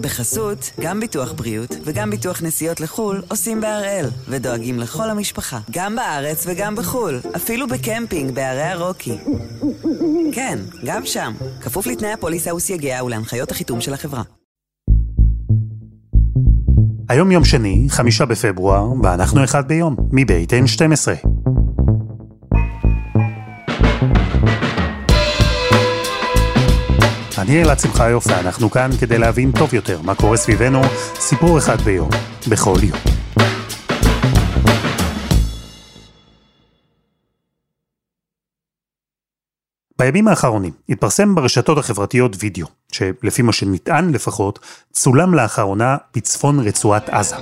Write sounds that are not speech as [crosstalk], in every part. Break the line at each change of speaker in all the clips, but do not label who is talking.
בחסות, גם ביטוח בריאות וגם ביטוח נסיעות לחו"ל עושים בהראל, ודואגים לכל המשפחה, גם בארץ וגם בחו"ל, אפילו בקמפינג בערי הרוקי. כן, גם שם, כפוף לתנאי הפוליסה וסייגיה ולהנחיות החיתום של החברה.
היום יום שני, חמישה בפברואר, ואנחנו אחד ביום, מבית N12. אני אלעד שמחיוף ואנחנו כאן כדי להבין טוב יותר מה קורה סביבנו, סיפור אחד ביום, בכל יום. בימים האחרונים התפרסם ברשתות החברתיות וידאו, שלפי מה שנטען לפחות, צולם לאחרונה בצפון רצועת עזה.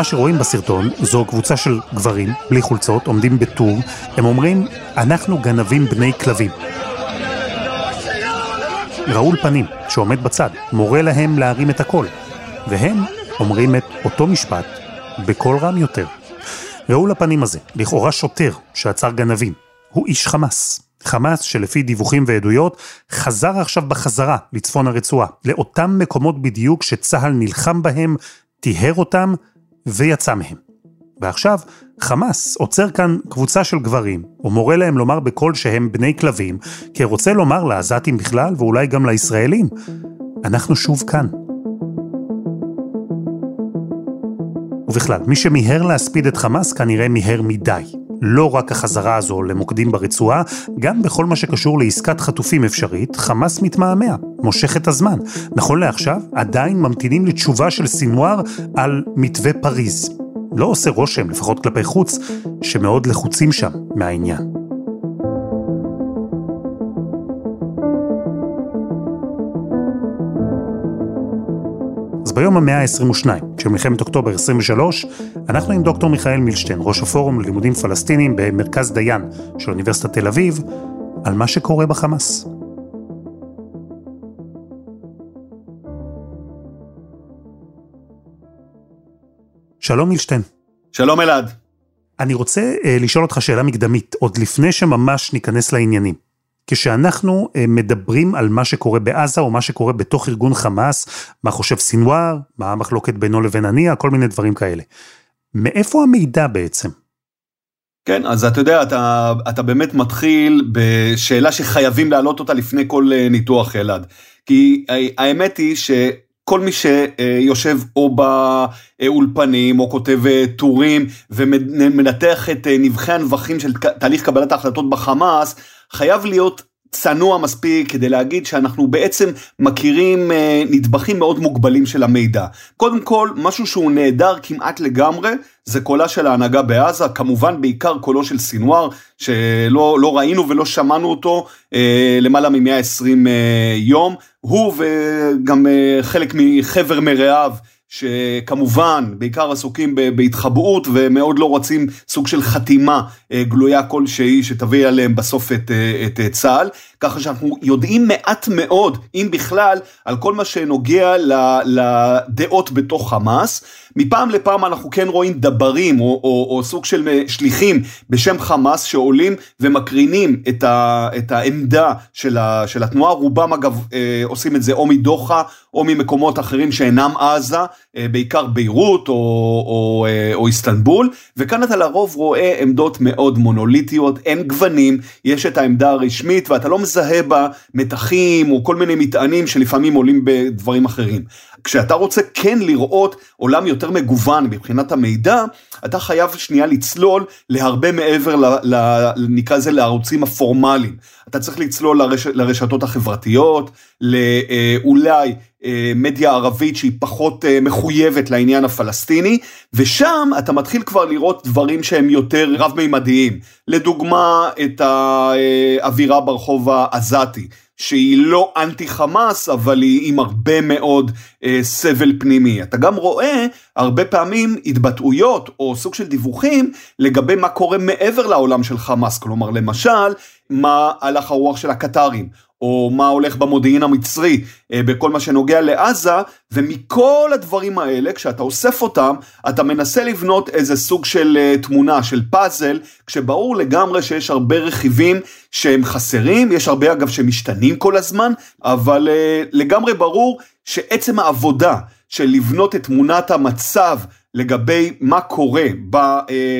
מה שרואים בסרטון זו קבוצה של גברים, בלי חולצות, עומדים בטור, הם אומרים, אנחנו גנבים בני כלבים. ראול פנים, שעומד בצד, מורה להם להרים את הקול, והם אומרים את אותו משפט בקול רם יותר. ראול הפנים הזה, לכאורה שוטר שעצר גנבים, הוא איש חמאס. חמאס שלפי דיווחים ועדויות חזר עכשיו בחזרה לצפון הרצועה, לאותם מקומות בדיוק שצה"ל נלחם בהם, טיהר אותם ויצא מהם. ועכשיו, חמאס עוצר כאן קבוצה של גברים, ומורה להם לומר בקול שהם בני כלבים, כי רוצה לומר לעזתים בכלל, ואולי גם לישראלים, אנחנו שוב כאן. ובכלל, מי שמיהר להספיד את חמאס כנראה מיהר מדי. לא רק החזרה הזו למוקדים ברצועה, גם בכל מה שקשור לעסקת חטופים אפשרית, חמאס מתמהמה, מושך את הזמן. נכון לעכשיו, עדיין ממתינים לתשובה של סינואר על מתווה פריז. לא עושה רושם, לפחות כלפי חוץ, שמאוד לחוצים שם מהעניין. אז ביום המאה ה-22 של מלחמת אוקטובר 23, אנחנו עם דוקטור מיכאל מילשטיין, ראש הפורום ללימודים פלסטינים במרכז דיין של אוניברסיטת תל אביב, על מה שקורה בחמאס. שלום מילשטיין.
שלום אלעד.
אני רוצה uh, לשאול אותך שאלה מקדמית, עוד לפני שממש ניכנס לעניינים. כשאנחנו uh, מדברים על מה שקורה בעזה או מה שקורה בתוך ארגון חמאס, מה חושב סינואר, מה המחלוקת בינו לבין הנייה, כל מיני דברים כאלה. מאיפה המידע בעצם?
כן, אז אתה יודע, אתה, אתה באמת מתחיל בשאלה שחייבים להעלות אותה לפני כל אה, ניתוח אלעד. כי האמת היא ש... כל מי שיושב או באולפנים או כותב אה, טורים ומנתח את אה, נבחי הנבחים של תהליך קבלת ההחלטות בחמאס, חייב להיות צנוע מספיק כדי להגיד שאנחנו בעצם מכירים אה, נדבכים מאוד מוגבלים של המידע. קודם כל, משהו שהוא נהדר כמעט לגמרי, זה קולה של ההנהגה בעזה, כמובן בעיקר קולו של סינואר, שלא לא ראינו ולא שמענו אותו אה, למעלה מ-120 אה, יום, הוא וגם אה, חלק מחבר מרעיו. שכמובן בעיקר עסוקים בהתחבאות ומאוד לא רוצים סוג של חתימה אה, גלויה כלשהי שתביא עליהם בסוף את, אה, את צה"ל, ככה שאנחנו יודעים מעט מאוד, אם בכלל, על כל מה שנוגע לדעות בתוך חמאס. מפעם לפעם אנחנו כן רואים דברים או, או, או סוג של שליחים בשם חמאס שעולים ומקרינים את, ה, את העמדה של, ה, של התנועה, רובם אגב עושים את זה או מדוחה או ממקומות אחרים שאינם עזה, בעיקר ביירות או, או, או איסטנבול, וכאן אתה לרוב רואה עמדות מאוד מונוליטיות, אין גוונים, יש את העמדה הרשמית ואתה לא מזהה בה מתחים או כל מיני מטענים שלפעמים עולים בדברים אחרים. כשאתה רוצה כן לראות עולם יותר מגוון מבחינת המידע, אתה חייב שנייה לצלול להרבה מעבר, ל, ל, נקרא לזה לערוצים הפורמליים. אתה צריך לצלול לרש, לרשתות החברתיות, לאולי אה, מדיה ערבית שהיא פחות אה, מחויבת לעניין הפלסטיני, ושם אתה מתחיל כבר לראות דברים שהם יותר רב-מימדיים. לדוגמה, את האווירה ברחוב העזתי. שהיא לא אנטי חמאס, אבל היא עם הרבה מאוד אה, סבל פנימי. אתה גם רואה הרבה פעמים התבטאויות או סוג של דיווחים לגבי מה קורה מעבר לעולם של חמאס, כלומר למשל, מה הלך הרוח של הקטרים, או מה הולך במודיעין המצרי אה, בכל מה שנוגע לעזה, ומכל הדברים האלה, כשאתה אוסף אותם, אתה מנסה לבנות איזה סוג של אה, תמונה, של פאזל, כשברור לגמרי שיש הרבה רכיבים שהם חסרים, יש הרבה אגב שמשתנים כל הזמן, אבל אה, לגמרי ברור שעצם העבודה של לבנות את תמונת המצב לגבי מה קורה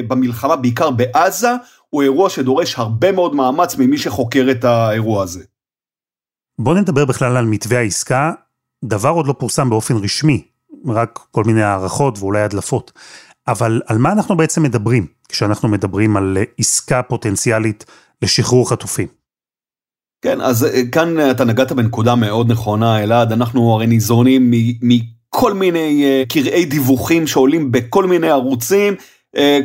במלחמה, בעיקר בעזה, הוא אירוע שדורש הרבה מאוד מאמץ ממי שחוקר את האירוע הזה.
בוא נדבר בכלל על מתווה העסקה. דבר עוד לא פורסם באופן רשמי, רק כל מיני הערכות ואולי הדלפות. אבל על מה אנחנו בעצם מדברים כשאנחנו מדברים על עסקה פוטנציאלית לשחרור חטופים?
כן, אז אה, כאן אתה נגעת בנקודה מאוד נכונה, אלעד, אנחנו הרי ניזונים מכל מיני אה, קרעי דיווחים שעולים בכל מיני ערוצים, אה,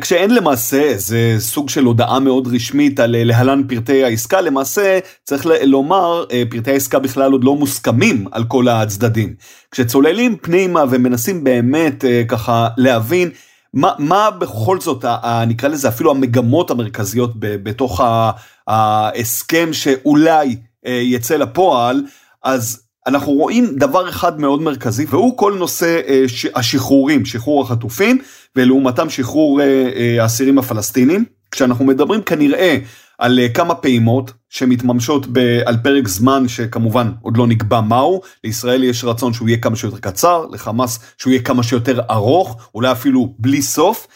כשאין למעשה איזה סוג של הודעה מאוד רשמית על אה, להלן פרטי העסקה, למעשה צריך לומר אה, פרטי העסקה בכלל עוד לא מוסכמים על כל הצדדים. כשצוללים פנימה ומנסים באמת ככה להבין מה, מה בכל זאת, נקרא לזה אפילו המגמות המרכזיות בתוך ההסכם שאולי יצא לפועל, אז אנחנו רואים דבר אחד מאוד מרכזי והוא כל נושא השחרורים, שחרור החטופים ולעומתם שחרור אה, אה, האסירים הפלסטינים, כשאנחנו מדברים כנראה על אה, כמה פעימות שמתממשות ב, על פרק זמן שכמובן עוד לא נקבע מהו, לישראל יש רצון שהוא יהיה כמה שיותר קצר, לחמאס שהוא יהיה כמה שיותר ארוך, אולי אפילו בלי סוף,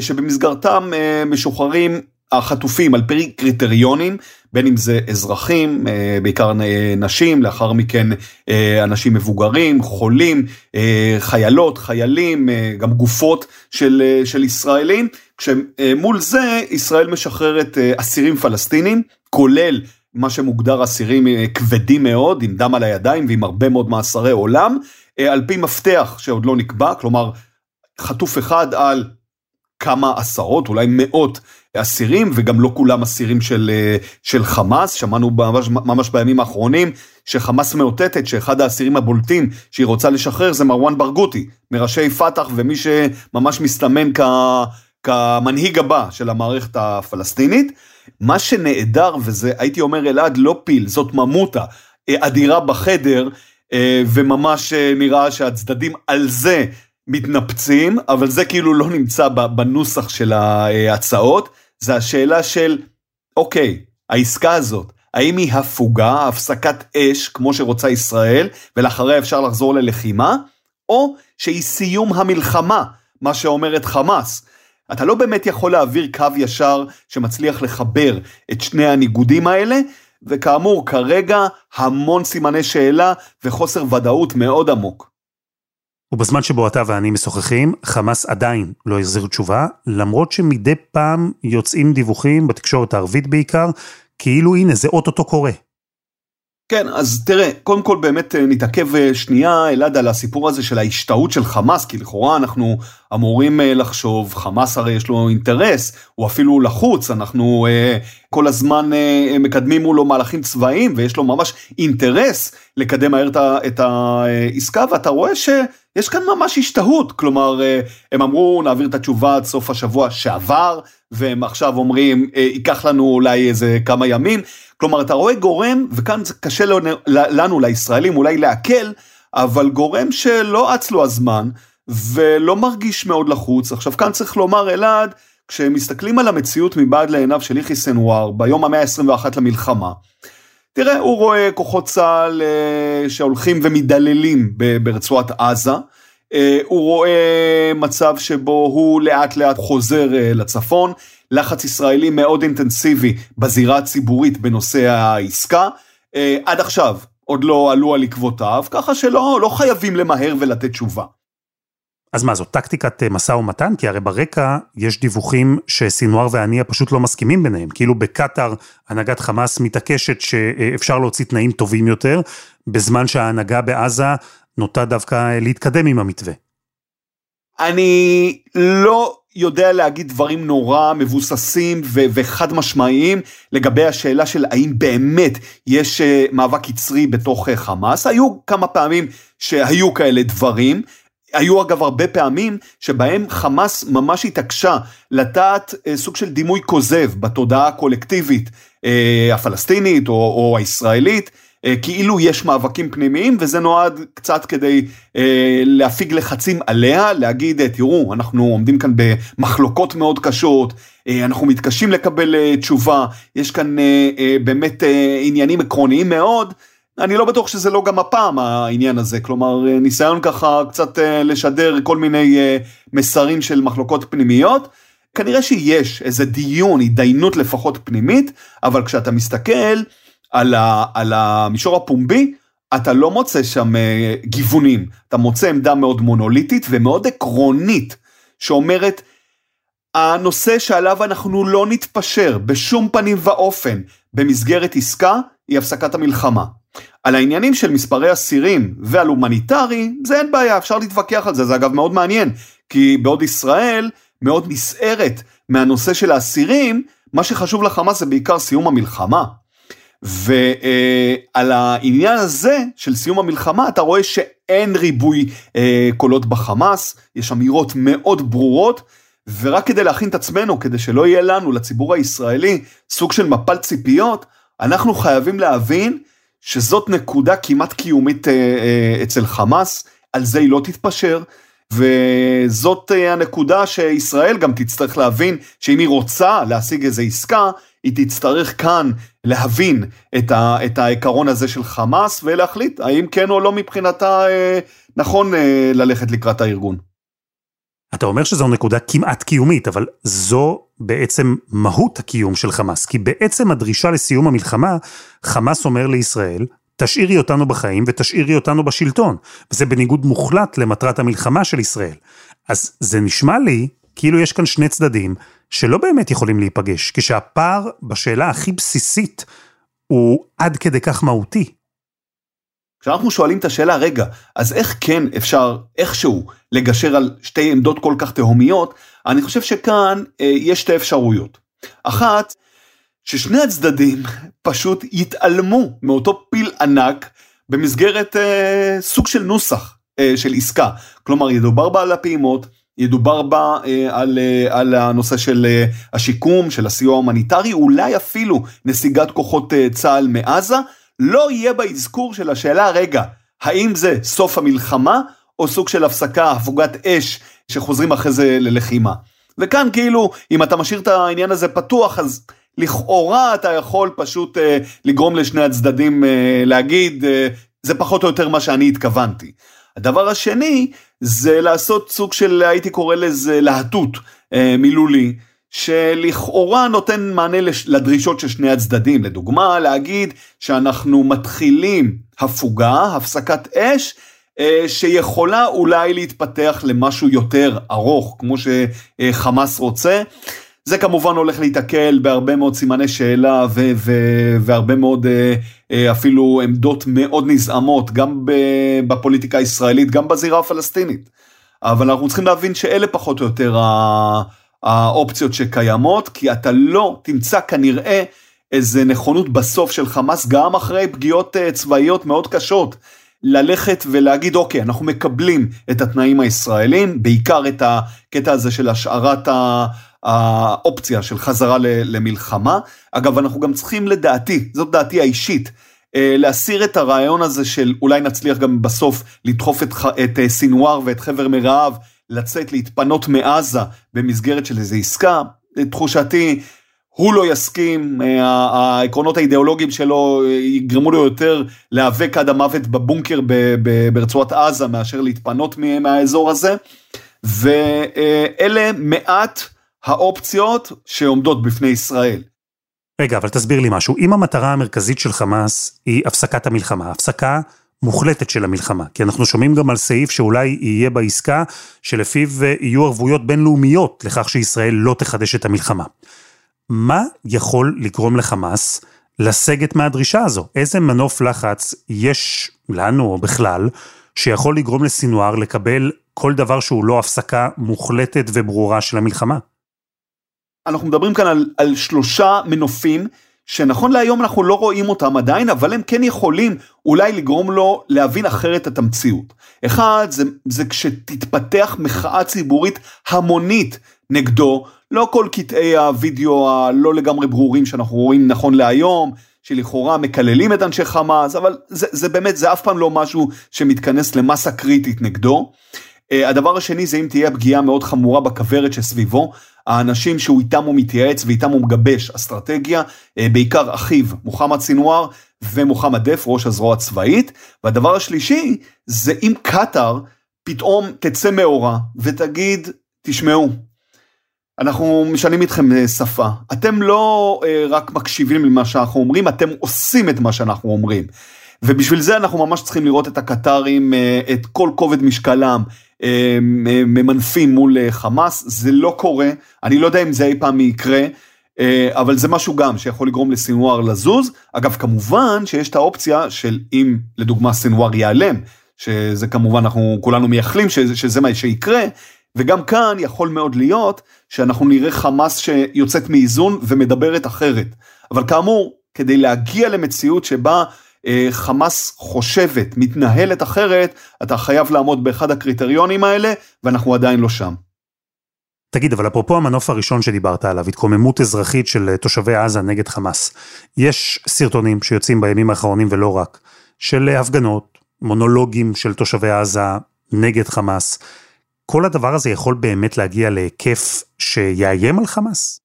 שבמסגרתם משוחררים החטופים על פי קריטריונים, בין אם זה אזרחים, אה, בעיקר נשים, לאחר מכן אה, אנשים מבוגרים, חולים, אה, חיילות, חיילים, גם גופות של, של ישראלים, כשמול זה ישראל משחררת אסירים פלסטינים, כולל מה שמוגדר אסירים כבדים מאוד, עם דם על הידיים ועם הרבה מאוד מאסרי עולם, על פי מפתח שעוד לא נקבע, כלומר חטוף אחד על כמה עשרות, אולי מאות אסירים, וגם לא כולם אסירים של, אה, של חמאס. שמענו ממש, בימים האחרונים שחמאס מאותתת שאחד האסירים הבולטים שהיא רוצה לשחרר זה מרואן ברגותי, מראשי פת"ח ומי שממש מסתמן כמנהיג הבא של המערכת הפלסטינית. מה שנעדר, וזה הייתי אומר אלעד לא פיל, זאת ממוטה אה, אדירה בחדר, אה, וממש נראה שהצדדים על זה מתנפצים, אבל זה כאילו לא נמצא בנוסח של ההצעות, זה השאלה של, אוקיי, העסקה הזאת, האם היא הפוגה, הפסקת אש, כמו שרוצה ישראל, ולאחריה אפשר לחזור ללחימה, או שהיא סיום המלחמה, מה שאומרת חמאס. אתה לא באמת יכול להעביר קו ישר שמצליח לחבר את שני הניגודים האלה, וכאמור, כרגע המון סימני שאלה וחוסר ודאות מאוד עמוק.
ובזמן שבו אתה ואני משוחחים, חמאס עדיין לא החזיר תשובה, למרות שמדי פעם יוצאים דיווחים, בתקשורת הערבית בעיקר, כאילו הנה זה אוטוטו קורה.
כן, אז תראה, קודם כל באמת אה, נתעכב אה, שנייה, אלעד, על הסיפור הזה של ההשתהות של חמאס, כי לכאורה אנחנו אמורים אה, לחשוב, חמאס הרי יש לו אינטרס, הוא אפילו לחוץ, אנחנו כל הזמן מקדמים מולו מהלכים צבאיים, ויש לו ממש אינטרס לקדם מהר את העסקה, ואתה רואה שיש כאן ממש השתהות, כלומר, הם אמרו, נעביר את התשובה עד סוף השבוע שעבר, והם עכשיו אומרים, ייקח לנו אולי איזה כמה ימים. כלומר, אתה רואה גורם, וכאן זה קשה לנו, לישראלים, אולי להקל, אבל גורם שלא אץ לו הזמן, ולא מרגיש מאוד לחוץ. עכשיו, כאן צריך לומר, אלעד, כשמסתכלים על המציאות מבעד לעיניו של יחיא סנוואר, ביום המאה ה-21 למלחמה, תראה, הוא רואה כוחות צה"ל אה, שהולכים ומדללים ברצועת עזה, אה, הוא רואה מצב שבו הוא לאט לאט חוזר אה, לצפון, לחץ ישראלי מאוד אינטנסיבי בזירה הציבורית בנושא העסקה. עד עכשיו עוד לא עלו על עקבותיו, ככה שלא לא חייבים למהר ולתת תשובה.
אז מה, זו טקטיקת משא ומתן? כי הרי ברקע יש דיווחים שסינואר והנייה פשוט לא מסכימים ביניהם. כאילו בקטאר הנהגת חמאס מתעקשת שאפשר להוציא תנאים טובים יותר, בזמן שההנהגה בעזה נוטה דווקא להתקדם עם המתווה.
אני לא יודע להגיד דברים נורא מבוססים ו- וחד משמעיים לגבי השאלה של האם באמת יש uh, מאבק יצרי בתוך חמאס. היו כמה פעמים שהיו כאלה דברים. היו אגב הרבה פעמים שבהם חמאס ממש התעקשה לטעת uh, סוג של דימוי כוזב בתודעה הקולקטיבית אה, הפלסטינית או, או הישראלית, אה, כאילו יש מאבקים פנימיים וזה נועד קצת כדי אה, להפיג לחצים עליה, להגיד אה, תראו אנחנו עומדים כאן במחלוקות מאוד קשות, אה, אנחנו מתקשים לקבל אה, תשובה, יש כאן אה, אה, באמת אה, עניינים עקרוניים מאוד. אני לא בטוח שזה לא גם הפעם העניין הזה, כלומר אה, ניסיון ככה קצת אה, לשדר כל מיני אה, מסרים של מחלוקות פנימיות. כנראה שיש איזה דיון, התדיינות לפחות פנימית, אבל כשאתה מסתכל על, ה, על המישור הפומבי, אתה לא מוצא שם גיוונים, אתה מוצא עמדה מאוד מונוליטית ומאוד עקרונית, שאומרת, הנושא שעליו אנחנו לא נתפשר בשום פנים ואופן במסגרת עסקה, היא הפסקת המלחמה. על העניינים של מספרי אסירים ועל הומניטרי, זה אין בעיה, אפשר להתווכח על זה, זה אגב מאוד מעניין, כי בעוד ישראל מאוד נסערת מהנושא של האסירים, מה שחשוב לחמאס זה בעיקר סיום המלחמה. ועל העניין הזה של סיום המלחמה אתה רואה שאין ריבוי אה, קולות בחמאס, יש אמירות מאוד ברורות, ורק כדי להכין את עצמנו, כדי שלא יהיה לנו, לציבור הישראלי, סוג של מפל ציפיות, אנחנו חייבים להבין שזאת נקודה כמעט קיומית אה, אה, אצל חמאס, על זה היא לא תתפשר, וזאת אה, הנקודה שישראל גם תצטרך להבין שאם היא רוצה להשיג איזו עסקה, היא תצטרך כאן להבין את, ה, את העיקרון הזה של חמאס ולהחליט האם כן או לא מבחינתה אה, נכון אה, ללכת לקראת הארגון.
אתה אומר שזו נקודה כמעט קיומית, אבל זו בעצם מהות הקיום של חמאס, כי בעצם הדרישה לסיום המלחמה, חמאס אומר לישראל, תשאירי אותנו בחיים ותשאירי אותנו בשלטון, וזה בניגוד מוחלט למטרת המלחמה של ישראל. אז זה נשמע לי כאילו יש כאן שני צדדים שלא באמת יכולים להיפגש, כשהפער בשאלה הכי בסיסית הוא עד כדי כך מהותי.
כשאנחנו שואלים את השאלה, רגע, אז איך כן אפשר איכשהו לגשר על שתי עמדות כל כך תהומיות, אני חושב שכאן אה, יש שתי אפשרויות. אחת, ששני הצדדים [laughs] פשוט יתעלמו מאותו פיל ענק במסגרת אה, סוג של נוסח אה, של עסקה. כלומר, ידובר בה על הפעימות, ידובר בה אה, על, אה, על הנושא של אה, השיקום, של הסיוע ההומניטרי, אולי אפילו נסיגת כוחות אה, צה"ל מעזה, לא יהיה באזכור של השאלה, רגע, האם זה סוף המלחמה, או סוג של הפסקה, הפוגת אש, שחוזרים אחרי זה ללחימה. וכאן כאילו, אם אתה משאיר את העניין הזה פתוח, אז לכאורה אתה יכול פשוט אה, לגרום לשני הצדדים אה, להגיד, אה, זה פחות או יותר מה שאני התכוונתי. הדבר השני, זה לעשות סוג של, הייתי קורא לזה להטות אה, מילולי. שלכאורה נותן מענה לדרישות של שני הצדדים. לדוגמה, להגיד שאנחנו מתחילים הפוגה, הפסקת אש, שיכולה אולי להתפתח למשהו יותר ארוך, כמו שחמאס רוצה. זה כמובן הולך להיתקל בהרבה מאוד סימני שאלה ו- ו- והרבה מאוד אה, אה, אפילו עמדות מאוד נזעמות, גם בפוליטיקה הישראלית, גם בזירה הפלסטינית. אבל אנחנו צריכים להבין שאלה פחות או יותר. האופציות שקיימות, כי אתה לא תמצא כנראה איזה נכונות בסוף של חמאס, גם אחרי פגיעות אה, צבאיות מאוד קשות, ללכת ולהגיד, אוקיי, אנחנו מקבלים את התנאים הישראלים, בעיקר את הקטע הזה של השארת האופציה של חזרה למלחמה. אגב, אנחנו גם צריכים לדעתי, זאת דעתי האישית, אה, להסיר את הרעיון הזה של אולי נצליח גם בסוף לדחוף את, את אה, סינואר ואת חבר מרעיו לצאת, להתפנות מעזה במסגרת של איזו עסקה, תחושתי, הוא לא יסכים, אה, העקרונות האידיאולוגיים שלו אה, יגרמו לו יותר להיאבק עד המוות בבונקר ברצועת עזה מאשר להתפנות מהאזור הזה, ואלה מעט האופציות שעומדות בפני ישראל.
רגע, אבל תסביר לי משהו. אם המטרה המרכזית של חמאס היא הפסקת המלחמה, הפסקה מוחלטת של המלחמה, כי אנחנו שומעים גם על סעיף שאולי יהיה בעסקה, שלפיו אה, יהיו ערבויות בינלאומיות לכך שישראל לא תחדש את המלחמה. מה יכול לגרום לחמאס לסגת מהדרישה הזו? איזה מנוף לחץ יש לנו, או בכלל, שיכול לגרום לסינואר לקבל כל דבר שהוא לא הפסקה מוחלטת וברורה של המלחמה?
אנחנו מדברים כאן על, על שלושה מנופים שנכון להיום אנחנו לא רואים אותם עדיין, אבל הם כן יכולים אולי לגרום לו להבין אחרת את המציאות. אחד, זה, זה כשתתפתח מחאה ציבורית המונית נגדו, לא כל קטעי הווידאו הלא לגמרי ברורים שאנחנו רואים נכון להיום, שלכאורה מקללים את אנשי חמאס, אבל זה, זה באמת, זה אף פעם לא משהו שמתכנס למסה קריטית נגדו. Uh, הדבר השני זה אם תהיה פגיעה מאוד חמורה בכוורת שסביבו, האנשים שהוא איתם הוא מתייעץ ואיתם הוא מגבש אסטרטגיה, uh, בעיקר אחיו מוחמד סינואר ומוחמד דף, ראש הזרוע הצבאית. והדבר השלישי זה אם קטאר פתאום תצא מאורה ותגיד, תשמעו, אנחנו משנים איתכם אה, שפה. אתם לא אה, רק מקשיבים למה שאנחנו אומרים, אתם עושים את מה שאנחנו אומרים. ובשביל זה אנחנו ממש צריכים לראות את הקטרים, אה, את כל כובד משקלם, ממנפים מול חמאס, זה לא קורה, אני לא יודע אם זה אי פעם יקרה, אבל זה משהו גם שיכול לגרום לסינואר לזוז. אגב, כמובן שיש את האופציה של אם לדוגמה סינואר ייעלם, שזה כמובן אנחנו כולנו מייחלים שזה, שזה מה שיקרה, וגם כאן יכול מאוד להיות שאנחנו נראה חמאס שיוצאת מאיזון ומדברת אחרת. אבל כאמור, כדי להגיע למציאות שבה אה, חמאס חושבת, מתנהלת אחרת, אתה חייב לעמוד באחד הקריטריונים האלה, ואנחנו עדיין לא שם.
תגיד, אבל אפרופו המנוף הראשון שדיברת עליו, התקוממות אזרחית של אה, תושבי עזה נגד חמאס, יש סרטונים שיוצאים בימים האחרונים ולא רק, של אה, הפגנות, מונולוגים של תושבי עזה נגד חמאס. כל הדבר הזה יכול באמת להגיע להיקף שיאיים על חמאס?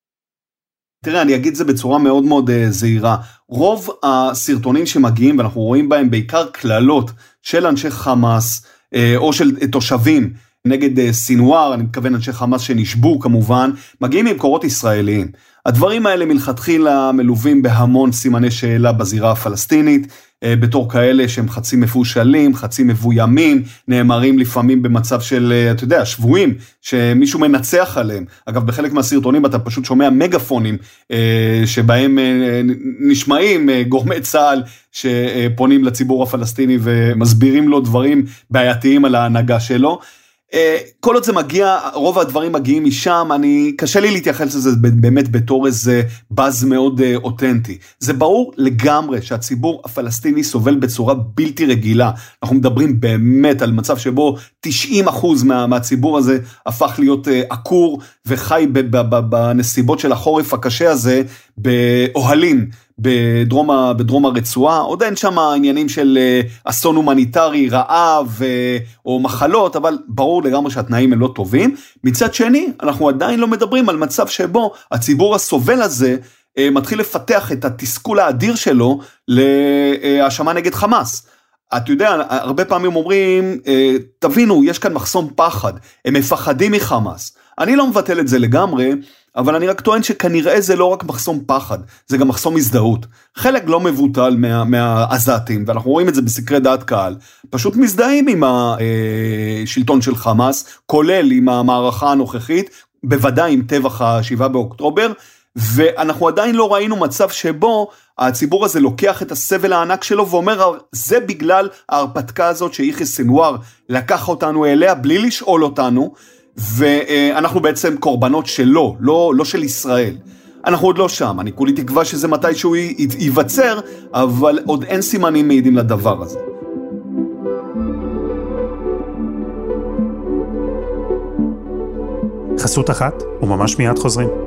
תראה, אני אגיד את זה בצורה מאוד מאוד uh, זהירה. רוב הסרטונים שמגיעים, ואנחנו רואים בהם בעיקר קללות של אנשי חמאס, uh, או של תושבים נגד uh, סינואר, אני מתכוון אנשי חמאס שנשבו כמובן, מגיעים ממקורות ישראליים. הדברים האלה מלכתחילה מלווים בהמון סימני שאלה בזירה הפלסטינית, אה, בתור כאלה שהם חצי מפושלים, חצי מבוימים, נאמרים לפעמים במצב של, אה, אתה יודע, שבויים, שמישהו מנצח עליהם. אגב, בחלק מהסרטונים אתה פשוט שומע מגפונים אה, שבהם נשמעים גורמי צה"ל שפונים לציבור הפלסטיני ומסבירים לו דברים בעייתיים על ההנהגה שלו. אה, כל עוד זה מגיע, רוב הדברים מגיעים משם, אני, קשה לי להתייחס לזה באמת בתור איזה באז מאוד אה, אותנטי. זה ברור לגמרי שהציבור הפלסטיני סובל בצורה בלתי רגילה. אנחנו מדברים באמת על מצב שבו 90% מה, מהציבור הזה הפך להיות אה, עקור וחי בנסיבות של החורף הקשה הזה באוהלים. בדרום, בדרום הרצועה, עוד אין שם עניינים של אה, אסון הומניטרי, רעב אה, או מחלות, אבל ברור לגמרי שהתנאים הם לא טובים. מצד שני, אנחנו עדיין לא מדברים על מצב שבו הציבור הסובל הזה אה, מתחיל לפתח את התסכול האדיר שלו להאשמה נגד חמאס. אתה יודע, הרבה פעמים אומרים, תבינו, יש כאן מחסום פחד, הם מפחדים מחמאס. אני לא מבטל את זה לגמרי, אבל אני רק טוען שכנראה זה לא רק מחסום פחד, זה גם מחסום הזדהות. חלק לא מבוטל מה, מהעזתים, ואנחנו רואים את זה בסקרי דעת קהל, פשוט מזדהים עם השלטון של חמאס, כולל עם המערכה הנוכחית, בוודאי עם טבח ה-7 באוקטובר, ואנחנו עדיין לא ראינו מצב שבו הציבור הזה לוקח את הסבל הענק שלו ואומר, זה בגלל ההרפתקה הזאת שיחיא סנוואר לקח אותנו אליה בלי לשאול אותנו, ואנחנו בעצם קורבנות שלו, לא, לא של ישראל. אנחנו עוד לא שם, אני כולי תקווה שזה מתישהו ייווצר, אבל עוד אין סימנים מעידים לדבר הזה.
חסות אחת, וממש מיד חוזרים.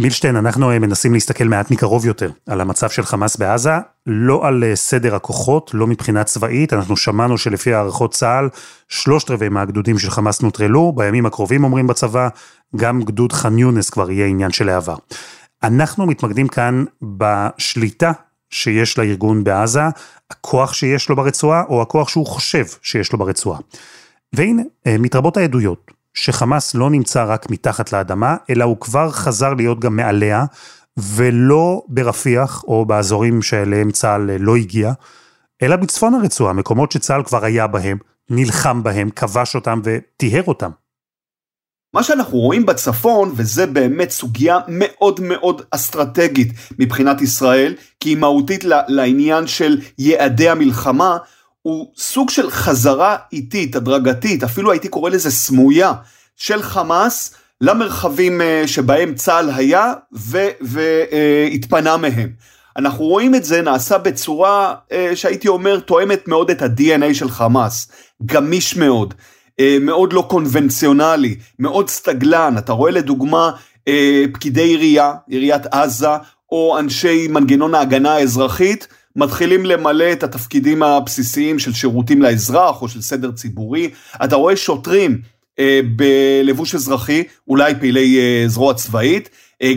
מילשטיין, אנחנו אה, מנסים להסתכל מעט מקרוב יותר על המצב של חמאס בעזה, לא על אה, סדר הכוחות, לא מבחינה צבאית, אנחנו שמענו שלפי הערכות צה"ל, שלושת רבעי מהגדודים של חמאס נוטרלו, בימים הקרובים אומרים בצבא, גם גדוד ח'אן יונס כבר יהיה עניין של העבר. אנחנו מתמקדים כאן בשליטה שיש לארגון בעזה, הכוח שיש לו ברצועה, או הכוח שהוא חושב שיש לו ברצועה. והנה, אה, מתרבות העדויות. שחמאס לא נמצא רק מתחת לאדמה, אלא הוא כבר חזר להיות גם מעליה, ולא ברפיח או באזורים שאליהם צה"ל לא הגיע, אלא בצפון הרצועה, מקומות שצה"ל כבר היה בהם, נלחם בהם, כבש אותם וטיהר אותם.
מה שאנחנו רואים בצפון, וזה באמת סוגיה מאוד מאוד אסטרטגית מבחינת ישראל, כי היא מהותית לעניין של יעדי המלחמה, הוא סוג של חזרה איטית, הדרגתית, אפילו הייתי קורא לזה סמויה, של חמאס למרחבים אה, שבהם צה"ל היה והתפנה מהם. אנחנו רואים את זה נעשה בצורה אה, שהייתי אומר תואמת מאוד את ה-DNA של חמאס, גמיש מאוד. אה, מאוד לא קונבנציונלי, מאוד סטגלן, אתה רואה לדוגמה אה, פקידי עירייה, עיריית עזה, או אנשי מנגנון ההגנה האזרחית, מתחילים למלא את התפקידים הבסיסיים של שירותים לאזרח או של סדר ציבורי, אתה רואה שוטרים אה, בלבוש אזרחי, אולי פעילי זרוע צבאית,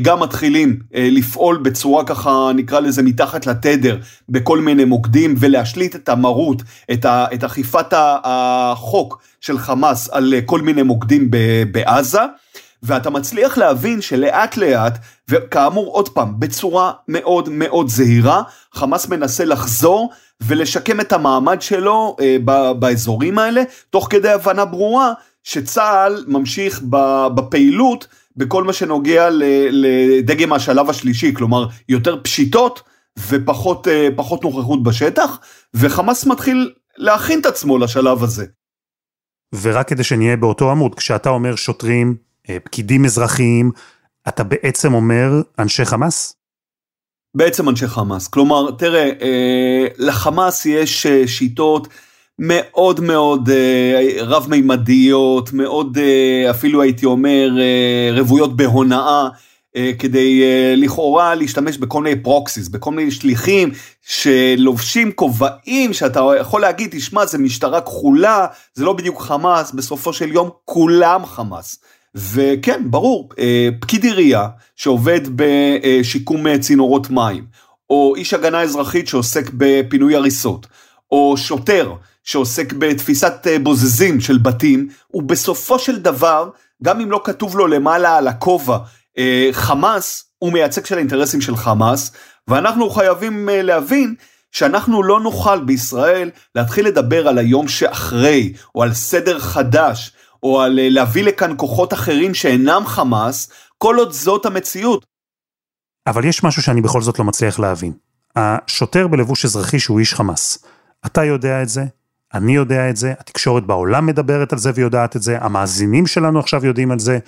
גם מתחילים לפעול בצורה ככה נקרא לזה מתחת לתדר בכל מיני מוקדים ולהשליט את המרות, את אכיפת החוק של חמאס על כל מיני מוקדים בעזה. ואתה מצליח להבין שלאט לאט, וכאמור עוד פעם, בצורה מאוד מאוד זהירה, חמאס מנסה לחזור ולשקם את המעמד שלו אה, באזורים האלה, תוך כדי הבנה ברורה שצה"ל ממשיך בפעילות בכל מה שנוגע לדגם השלב השלישי, כלומר יותר פשיטות ופחות אה, נוכחות בשטח, וחמאס מתחיל להכין את עצמו לשלב הזה.
ורק כדי שנהיה באותו עמוד, כשאתה אומר שוטרים, פקידים אזרחיים, אתה בעצם אומר אנשי חמאס?
בעצם אנשי חמאס. כלומר, תראה, אה, לחמאס יש שיטות מאוד מאוד רב-מימדיות, מאוד אפילו הייתי אומר רוויות בהונאה. אה, כדי אה, לכאורה להשתמש בכל מיני פרוקסיס, בכל מיני שליחים שלובשים כובעים שאתה יכול להגיד, תשמע, זה משטרה כחולה, זה לא בדיוק חמאס, בסופו של יום כולם חמאס. וכן, ברור, אה, פקיד עירייה שעובד בשיקום צינורות מים, או איש הגנה אזרחית שעוסק בפינוי הריסות, או שוטר שעוסק בתפיסת בוזזים של בתים, הוא בסופו של דבר, גם אם לא כתוב לו למעלה על הכובע, אה, חמאס הוא מייצג של האינטרסים של חמאס, ואנחנו חייבים אה, להבין שאנחנו לא נוכל בישראל להתחיל לדבר על היום שאחרי, או על סדר חדש, או על אה, להביא לכאן כוחות אחרים שאינם חמאס, כל עוד זאת המציאות.
אבל יש משהו שאני בכל זאת לא מצליח להבין. השוטר בלבוש אזרחי שהוא איש חמאס. אתה יודע את זה, אני יודע את זה, התקשורת בעולם מדברת על זה ויודעת את זה, המאזינים שלנו עכשיו יודעים על זה.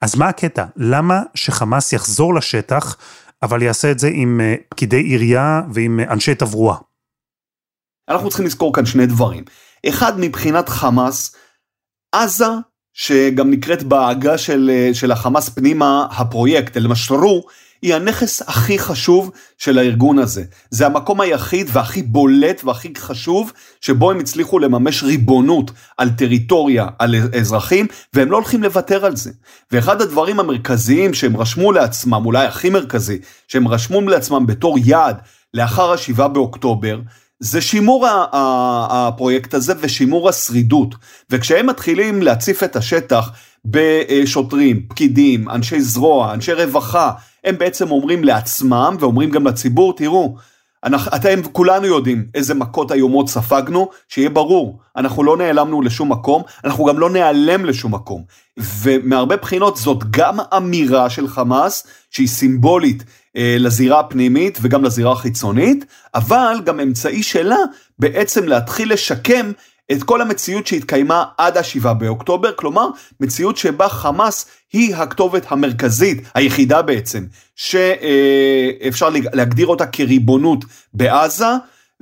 אז מה הקטע? למה שחמאס יחזור לשטח, אבל יעשה את זה עם אה, פקידי עירייה ועם אה, אנשי תברואה?
אנחנו צריכים לזכור כאן שני דברים. אחד, מבחינת חמאס, עזה, שגם נקראת בעגה של, אה, של החמאס פנימה הפרויקט, אל-משרו, היא הנכס הכי חשוב של הארגון הזה. זה המקום היחיד והכי בולט והכי חשוב שבו הם הצליחו לממש ריבונות על טריטוריה, על אזרחים, והם לא הולכים לוותר על זה. ואחד הדברים המרכזיים שהם רשמו לעצמם, אולי הכי מרכזי, שהם רשמו לעצמם בתור יעד לאחר השבעה באוקטובר, זה שימור הפרויקט הזה ושימור השרידות. וכשהם מתחילים להציף את השטח בשוטרים, פקידים, אנשי זרוע, אנשי רווחה, הם בעצם אומרים לעצמם ואומרים גם לציבור, תראו, אנחנו, אתם כולנו יודעים איזה מכות איומות ספגנו, שיהיה ברור, אנחנו לא נעלמנו לשום מקום, אנחנו גם לא נעלם לשום מקום. ומהרבה בחינות זאת גם אמירה של חמאס, שהיא סימבולית לזירה הפנימית וגם לזירה החיצונית, אבל גם אמצעי שלה בעצם להתחיל לשקם את כל המציאות שהתקיימה עד השבעה באוקטובר, כלומר מציאות שבה חמאס היא הכתובת המרכזית, היחידה בעצם, שאפשר להגדיר אותה כריבונות בעזה,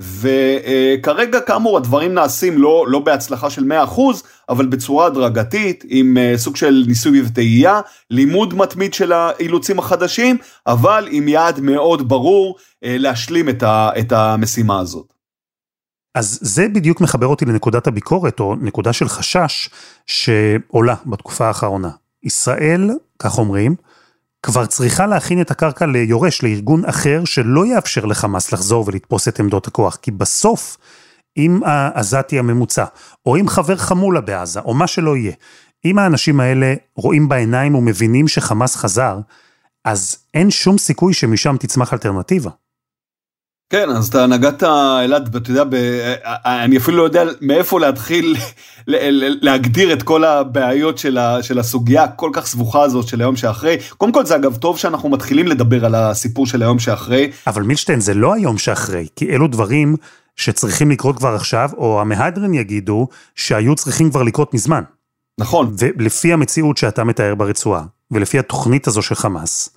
וכרגע כאמור הדברים נעשים לא, לא בהצלחה של 100%, אבל בצורה הדרגתית, עם אה, סוג של ניסוי וטעייה, לימוד מתמיד של האילוצים החדשים, אבל עם יעד מאוד ברור אה, להשלים את המשימה הזאת.
אז זה בדיוק מחבר אותי לנקודת הביקורת, או נקודה של חשש, שעולה בתקופה האחרונה. ישראל, כך אומרים, כבר צריכה להכין את הקרקע ליורש, לארגון אחר, שלא יאפשר לחמאס לחזור ולתפוס את עמדות הכוח. כי בסוף, אם העזתי הממוצע, או אם חבר חמולה בעזה, או מה שלא יהיה, אם האנשים האלה רואים בעיניים ומבינים שחמאס חזר, אז אין שום סיכוי שמשם תצמח אלטרנטיבה.
כן, אז אתה נגעת, אלעד, ואתה יודע, ב... אני אפילו לא יודע מאיפה להתחיל [laughs] להגדיר את כל הבעיות של, ה... של הסוגיה הכל כך סבוכה הזאת של היום שאחרי. קודם כל זה אגב טוב שאנחנו מתחילים לדבר על הסיפור של היום שאחרי.
אבל מילשטיין, זה לא היום שאחרי, כי אלו דברים שצריכים לקרות כבר עכשיו, או המהדרין יגידו שהיו צריכים כבר לקרות מזמן.
נכון.
ולפי המציאות שאתה מתאר ברצועה, ולפי התוכנית הזו של חמאס,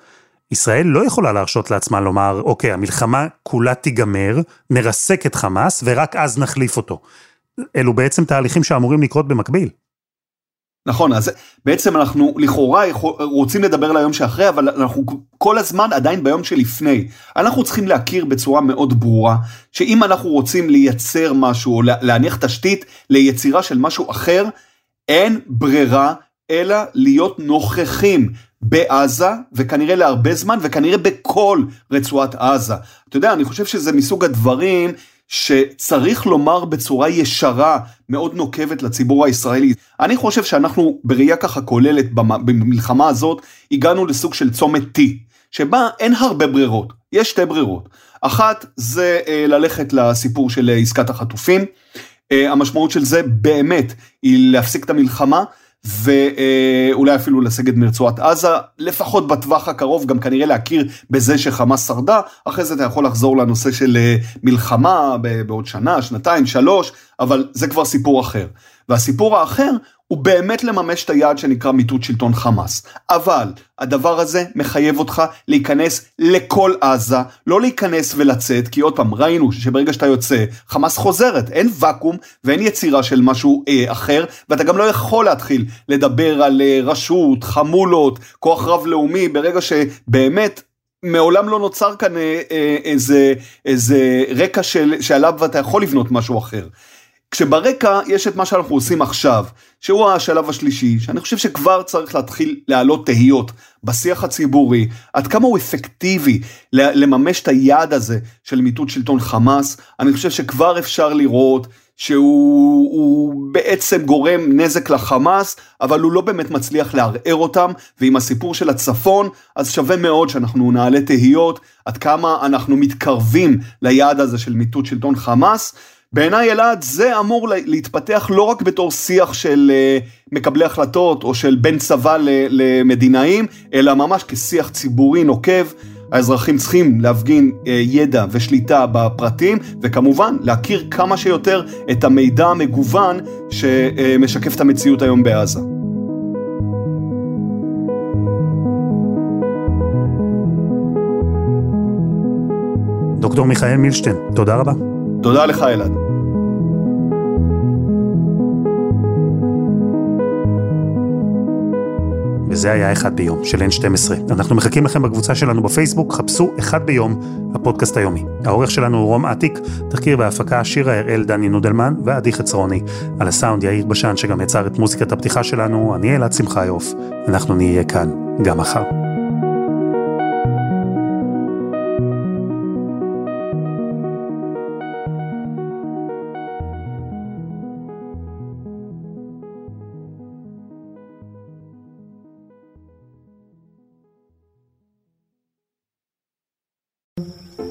ישראל לא יכולה להרשות לעצמה לומר, אוקיי, המלחמה כולה תיגמר, נרסק את חמאס ורק אז נחליף אותו. אלו בעצם תהליכים שאמורים לקרות במקביל.
נכון, אז בעצם אנחנו לכאורה רוצים לדבר על היום שאחרי, אבל אנחנו כל הזמן עדיין ביום שלפני. אנחנו צריכים להכיר בצורה מאוד ברורה, שאם אנחנו רוצים לייצר משהו או להניח תשתית ליצירה של משהו אחר, אין ברירה אלא להיות נוכחים בעזה, וכנראה להרבה זמן, וכנראה בכל רצועת עזה. אתה יודע, אני חושב שזה מסוג הדברים שצריך לומר בצורה ישרה, מאוד נוקבת לציבור הישראלי. אני חושב שאנחנו בראייה ככה כוללת במלחמה הזאת, הגענו לסוג של צומת T, שבה אין הרבה ברירות, יש שתי ברירות. אחת זה אה, ללכת לסיפור של אה, עסקת החטופים. אה, המשמעות של זה באמת היא להפסיק את המלחמה. ואולי אפילו לסגת מרצועת עזה, לפחות בטווח הקרוב גם כנראה להכיר בזה שחמאס שרדה, אחרי זה אתה יכול לחזור לנושא של אה, מלחמה בעוד שנה, שנתיים, שלוש, אבל זה כבר סיפור אחר. והסיפור האחר הוא באמת לממש את היעד שנקרא מיטוט שלטון חמאס. אבל הדבר הזה מחייב אותך להיכנס לכל עזה, לא להיכנס ולצאת, כי עוד פעם, ראינו שברגע שאתה יוצא, חמאס חוזרת, אין ואקום ואין יצירה של משהו אה, אחר, ואתה גם לא יכול להתחיל לדבר על אה, רשות, חמולות, כוח רב לאומי, ברגע שבאמת מעולם לא נוצר כאן אה, אה, איזה, איזה רקע של, שעליו אתה יכול לבנות משהו אחר. כשברקע יש את מה שאנחנו עושים עכשיו, שהוא השלב השלישי, שאני חושב שכבר צריך להתחיל להעלות תהיות בשיח הציבורי, עד כמה הוא אפקטיבי לממש את היעד הזה של מיטוט שלטון חמאס, אני חושב שכבר אפשר לראות שהוא בעצם גורם נזק לחמאס, אבל הוא לא באמת מצליח לערער אותם, ועם הסיפור של הצפון, אז שווה מאוד שאנחנו נעלה תהיות עד כמה אנחנו מתקרבים ליעד הזה של מיטוט שלטון חמאס. בעיניי אלעד זה אמור להתפתח לא רק בתור שיח של אה, מקבלי החלטות או של בין צבא למדינאים, אלא ממש כשיח ציבורי נוקב. האזרחים צריכים להפגין אה, ידע ושליטה בפרטים, וכמובן להכיר כמה שיותר את המידע המגוון שמשקף את המציאות היום בעזה.
דוקטור מיכאל מילשטיין, תודה רבה.
תודה לך אלעד.
וזה היה אחד ביום של N12. אנחנו מחכים לכם בקבוצה שלנו בפייסבוק, חפשו אחד ביום, הפודקאסט היומי. העורך שלנו הוא רום אטיק, תחקיר בהפקה שירה הראל דני נודלמן ועדי חצרוני. על הסאונד יאיר בשן שגם יצר את מוזיקת הפתיחה שלנו, אני אלעד שמחיוף. אנחנו נהיה כאן גם מחר.